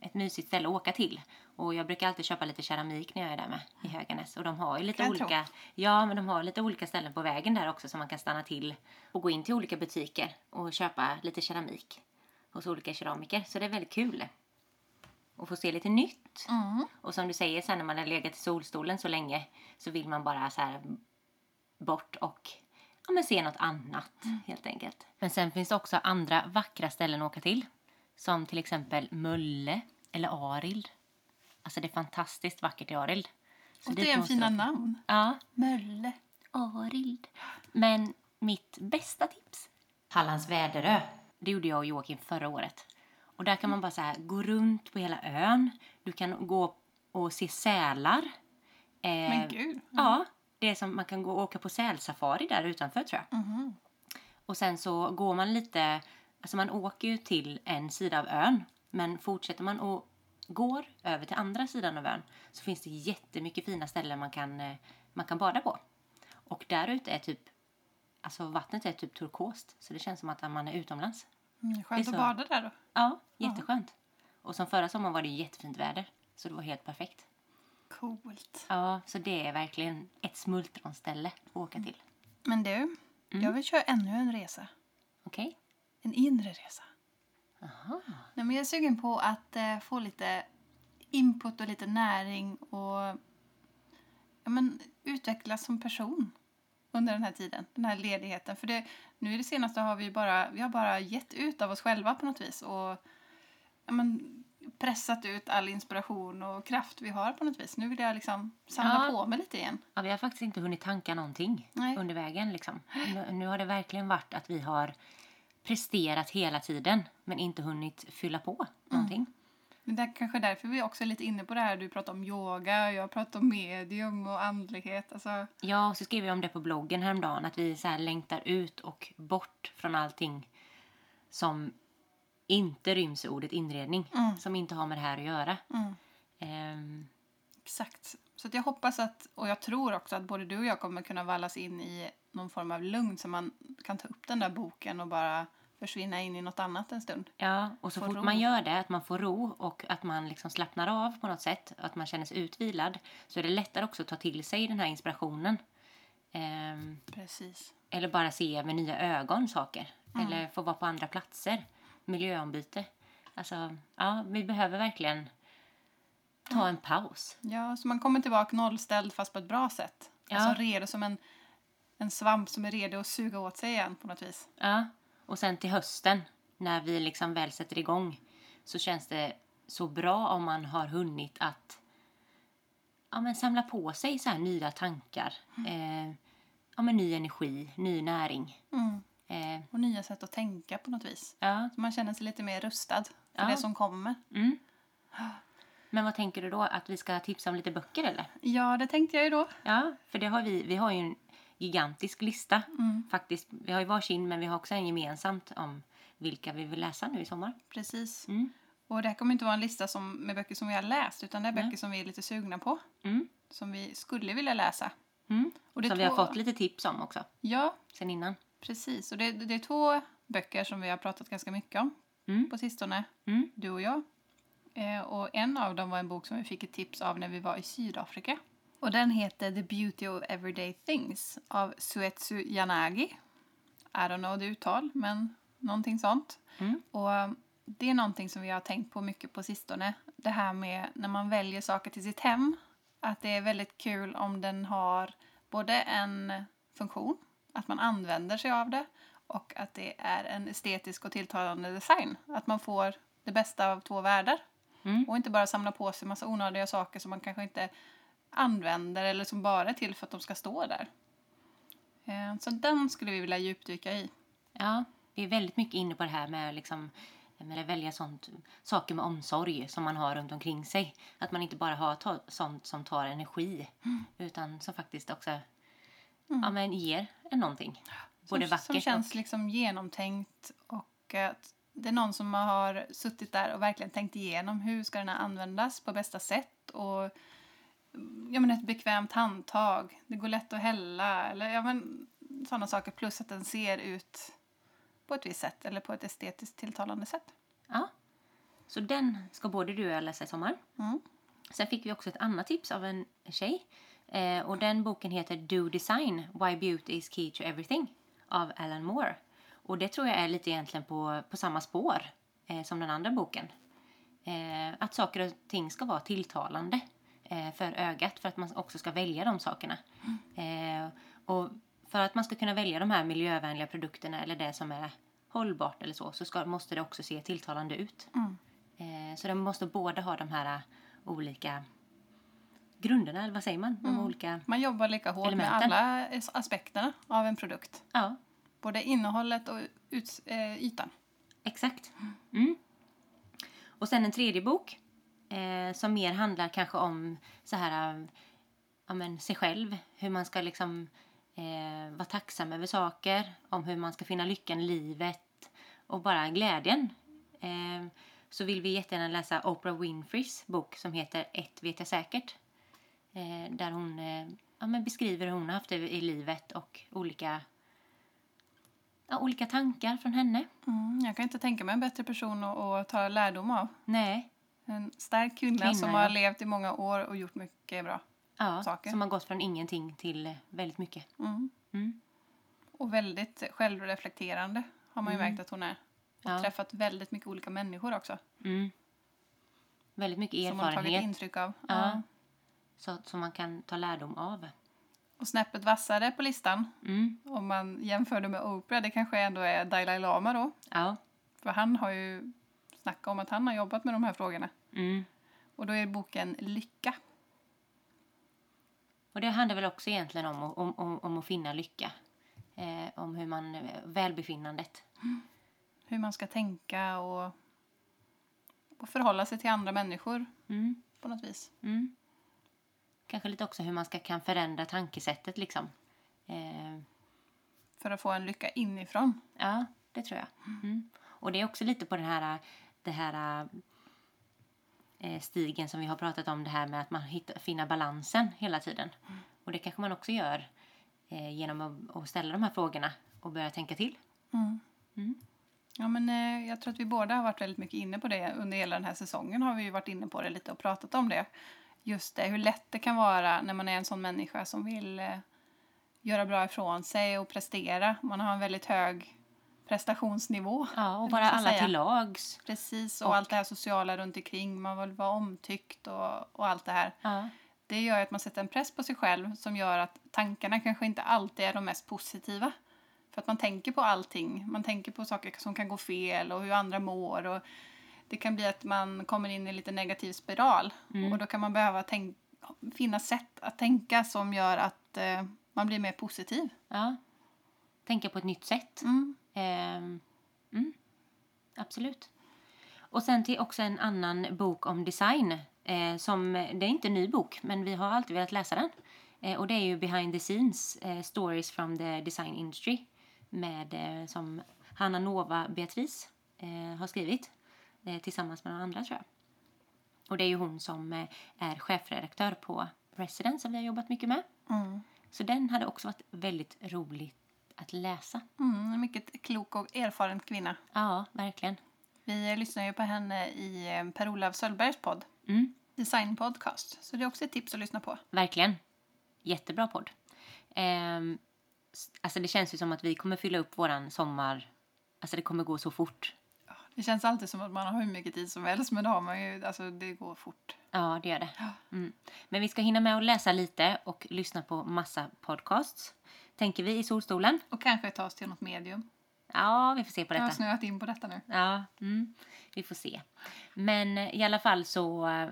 ett mysigt ställe att åka till. Och jag brukar alltid köpa lite keramik när jag är där med i Höganäs. Och de har ju lite jag olika, ja men de har lite olika ställen på vägen där också som man kan stanna till och gå in till olika butiker och köpa lite keramik hos olika keramiker. Så det är väldigt kul. Och få se lite nytt. Mm. Och som du säger sen när man har legat i solstolen så länge så vill man bara så här bort och ja, men se något annat helt enkelt. Men sen finns det också andra vackra ställen att åka till. Som till exempel Mölle eller Arild. Alltså det är fantastiskt vackert i Arild. Så dit Återigen måste fina du åka. namn. Ja, Mölle. Arild. Men mitt bästa tips, Hallands Väderö. Det gjorde jag och Joakim förra året. Och där kan man bara så här, gå runt på hela ön. Du kan gå och se sälar. Eh, Men gud. Ja, det är som man kan gå och åka på sälsafari där utanför tror jag. Mhm. Och sen så går man lite, alltså man åker ju till en sida av ön. Men fortsätter man och går över till andra sidan av ön så finns det jättemycket fina ställen man kan, eh, man kan bada på. Och där ute är typ, alltså vattnet är typ turkost. Så det känns som att man är utomlands. Mm, skönt är att så. bada där då. Ja, jätteskönt. Och som förra sommaren var det jättefint väder. Så det var helt perfekt. Coolt. Ja, så det är verkligen ett smultronställe att åka till. Men du, jag vill köra ännu en resa. Okej? En inre resa. Aha. Nej, men jag är sugen på att eh, få lite input och lite näring och ja, men, utvecklas som person under den här tiden, den här ledigheten. För det, nu i det senaste har vi bara, vi har bara gett ut av oss själva på något vis och ja, men, pressat ut all inspiration och kraft vi har på något vis. Nu vill jag liksom samla Ja. på mig lite igen. Ja, vi har faktiskt inte hunnit tanka någonting Nej. under vägen. Liksom. Nu, nu har det verkligen varit att vi har presterat hela tiden men inte hunnit fylla på någonting. Men det är kanske därför vi också är lite inne på det här. Du pratar om yoga, jag pratar om medium och andlighet. Alltså, Ja, och så skrev jag om det på bloggen häromdagen att vi så här längtar ut och bort från allting som inte ryms i ordet inredning. Mm. Som inte har med det här att göra. mm. Ehm, Exakt. Så jag hoppas att, och jag tror också att både du och jag kommer kunna vallas in i någon form av lugn så man kan ta upp den där boken och bara försvinna in i något annat en stund. Ja, och så Få fort ro. man gör det, att man får ro och att man liksom slappnar av på något sätt, att man känner sig utvilad, så är det lättare också att ta till sig den här inspirationen. Ehm, Precis. eller bara se med nya ögon saker. Eller få vara på andra platser. Miljöombyte. Alltså, ja, vi behöver verkligen ta en paus. Ja, så man kommer tillbaka nollställd fast på ett bra sätt. Ja. Alltså redo som en, en svamp som är redo att suga åt sig igen på något vis. Ja, och sen till hösten, när vi liksom väl sätter igång, så känns det så bra om man har hunnit att ja, men samla på sig så här nya tankar. Eh, ja, men ny energi, ny näring. Mm. Eh, Och nya sätt att tänka på något vis. ja. Så man känner sig lite mer rustad för Ja. det som kommer. Mm. Men vad tänker du då? Att vi ska tipsa om lite böcker eller? Ja, det tänkte jag ju då. Ja, för det har vi. Vi har ju en gigantisk lista Mm. faktiskt. Vi har ju varsin men vi har också en gemensamt om vilka vi vill läsa nu i sommar. Precis. Mm. Och det här kommer inte vara en lista som, med böcker som vi har läst utan det är böcker som vi är lite sugna på. Mm. Som vi skulle vilja läsa. Mm. Och det Som vi har två- fått lite tips om också Ja, sen innan. precis. Och det, det är två böcker som vi har pratat ganska mycket om Mm. på sistone, Mm. du och jag. Eh, och en av dem var en bok som vi fick ett tips av när vi var i Sydafrika. Och den heter The Beauty of Everyday Things av Suetsu Yanagi. I don't know the uttal, men någonting sånt. Mm. Och um, det är någonting som vi har tänkt på mycket på sistone. Det här med när man väljer saker till sitt hem. Att det är väldigt kul om den har både en funktion, att man använder sig av det och att det är en estetisk och tilltalande design. Att man får det bästa av två världar. Mm. Och inte bara samla på sig massa onödiga saker som man kanske inte använder eller som bara är till för att de ska stå där. Eh, Så den skulle vi vilja djupdyka i. Ja, vi är väldigt mycket inne på det här med, liksom, att välja sånt, saker med omsorg som man har runt omkring sig. Att man inte bara har ta, sånt som tar energi utan som faktiskt också ja, men ger en någonting. Både som, vackert som känns och... liksom genomtänkt och att det är någon som har suttit där och verkligen tänkt igenom hur ska den här användas på bästa sätt och ja, men ett bekvämt handtag, det går lätt att hälla eller ja, men, sådana saker plus att den ser ut på ett visst sätt eller på ett estetiskt tilltalande sätt. Ja. Så den ska både du och jag läsa i sommar. Mm. Sen fick vi också ett annat tips av en tjej. Eh, och den boken heter Do Design, Why Beauty is Key to Everything av Alan Moore. Och det tror jag är lite egentligen på, på samma spår eh, som den andra boken. Eh, att saker och ting ska vara tilltalande för ögat för att man också ska välja de sakerna. Eh, och för att man ska kunna välja de här miljövänliga produkterna eller det som är hållbart eller så, så ska, måste det också se tilltalande ut. Mm. Eh, så de måste båda ha de här eh, olika grunderna, eller vad säger man? De olika... Man jobbar lika hårt Elementen. med alla as- aspekterna av en produkt. Ja, Både innehållet och ut, eh, ytan. exakt. Mm. Och sen en tredje bok eh, som mer handlar kanske om så här, eh, ja, men, sig själv. Hur man ska liksom eh, vara tacksam över saker. Om hur man ska finna lyckan i livet. Och bara glädjen. Eh, så vill vi jättegärna läsa Oprah Winfreys bok som heter Ett vet jag säkert. Eh, där hon eh, ja, men beskriver hur hon har haft det i livet och olika, ja, olika tankar från henne. Mm, jag kan inte tänka mig en bättre person att, att ta lärdom av. Nej, En stark kvinna, Kvinna, som ja. har levt i många år och gjort mycket bra. ja, Saker. som har gått från ingenting till väldigt mycket. Mm. Mm. Och väldigt självreflekterande har man ju Mm. märkt att hon är. Och Ja. träffat väldigt mycket olika människor också. Mm. Väldigt mycket Som hon tagit erfarenhet intryck av. Ja. så, som man kan ta lärdom av. Och snäppet vassare på listan, Mm. om man jämför det med Oprah, det kanske ändå är Dalai Lama då. Ja. För han har ju snackat om att han har jobbat med de här frågorna. Mm. Och då är boken Lycka. Och det handlar väl också egentligen om, att- om, om, om att finna lycka. Eh, om hur man, eh, välbefinnandet. Hur man ska tänka och, och förhålla sig till andra människor Mm. på något vis. Mm. Kanske lite också hur man ska, kan förändra tankesättet liksom. Eh, För att få en lycka inifrån. Ja, det tror jag. Mm. Och det är också lite på den här, det här eh, stigen som vi har pratat om, det här med att man hittar, finner balansen hela tiden. Och det kanske man också gör eh, genom att, att ställa de här frågorna och börja tänka till. Mm. Mm. Ja, men, eh, jag tror att vi båda har varit väldigt mycket inne på det. Under hela den här säsongen har vi ju varit inne på det lite och pratat om det. Just det, hur lätt det kan vara när man är en sån människa som vill eh, göra bra ifrån sig och prestera. Man har en väldigt hög prestationsnivå. Ja, och vara alla säga? till lags. Precis, och, Och- allt det här sociala runt omkring. Man vill vara omtyckt och, och allt det här. Ja. Det gör att man sätter en press på sig själv som gör att tankarna kanske inte alltid är de mest positiva. För att man tänker på allting. Man tänker på saker som kan gå fel och hur andra mår. Och det kan bli att man kommer in i en lite negativ spiral. Mm. Och då kan man behöva finna sätt att tänka som gör att eh, Man blir mer positiv. Ja. Tänka på ett nytt sätt. Mm. Ehm, mm. Absolut. Och sen till också en annan bok om design. Eh, som, det är inte en ny bok, men vi har alltid velat läsa den. Eh, och det är ju Behind the Scenes, eh, Stories from the Design Industry. Med, eh, som Hanna Nova Beatrice eh, har skrivit. Eh, tillsammans med några andra tror jag. Och det är ju hon som är chefredaktör på Residence som vi har jobbat mycket med. Mm. Så den hade också varit väldigt rolig att läsa. Mm, en mycket klok och erfaren kvinna. Ja, verkligen. Vi lyssnar ju på henne i eh, Per-Olof Söllbergs podd, Mm, Design Podcast. Så det är också ett tips att lyssna på. verkligen. Jättebra podd. Ehm, alltså det känns ju som att vi kommer fylla upp våran sommar. Alltså det kommer gå så fort. Det känns alltid som att man har hur mycket tid som helst, men det har man ju. Alltså, det går fort. Ja, det gör det. Mm. Men vi ska hinna med att läsa lite och lyssna på massa podcasts. Tänker vi i solstolen. Och kanske ta oss till något medium. Ja, vi får se på Jag har detta. snöat in på detta nu. Ja, mm, vi får se. Men eh, i alla fall så eh,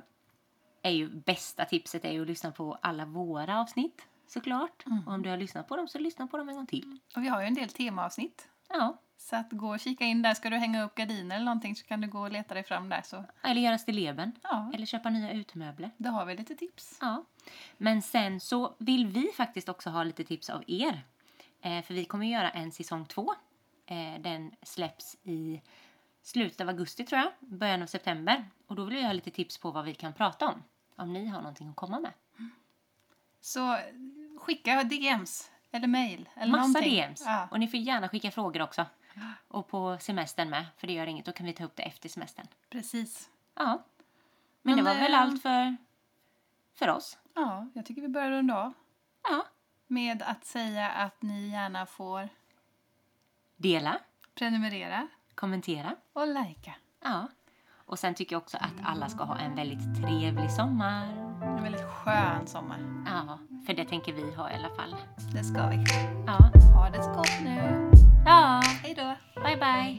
är ju bästa tipset är ju att lyssna på alla våra avsnitt såklart. Och om du har lyssnat på dem så lyssna på dem en gång till. Och vi har ju en del temaavsnitt. Ja, Så att gå och kika in där. Ska du hänga upp gardiner eller någonting så kan du gå och leta dig fram där. Så eller göra stilleben. ja, Eller köpa nya utemöbler. då har vi lite tips. Ja. Men sen så vill vi faktiskt också ha lite tips av er. Eh, för vi kommer göra en säsong två. Eh, den släpps i slutet av augusti tror jag, början av september. Och då vill vi ha lite tips på vad vi kan prata om. Om ni har någonting att komma med. Så skicka DMs eller mail eller Massa någonting. DMs. Ja. Och ni får gärna skicka frågor också. Och på semestern med, för det gör inget. Då kan vi ta upp det efter semestern. Precis. Ja. Men, Men, det var väl eh, allt för, för oss. Ja, jag tycker vi börjar runda av Ja. med att säga att ni gärna får Dela, prenumerera kommentera. och likea. Ja. Och sen tycker jag också att alla ska ha en väldigt trevlig sommar. En väldigt skön sommar. Ja, för det tänker vi ha i alla fall. Det ska vi. Ja. Ha det så gott nu. Ja, Hej då. bye bye.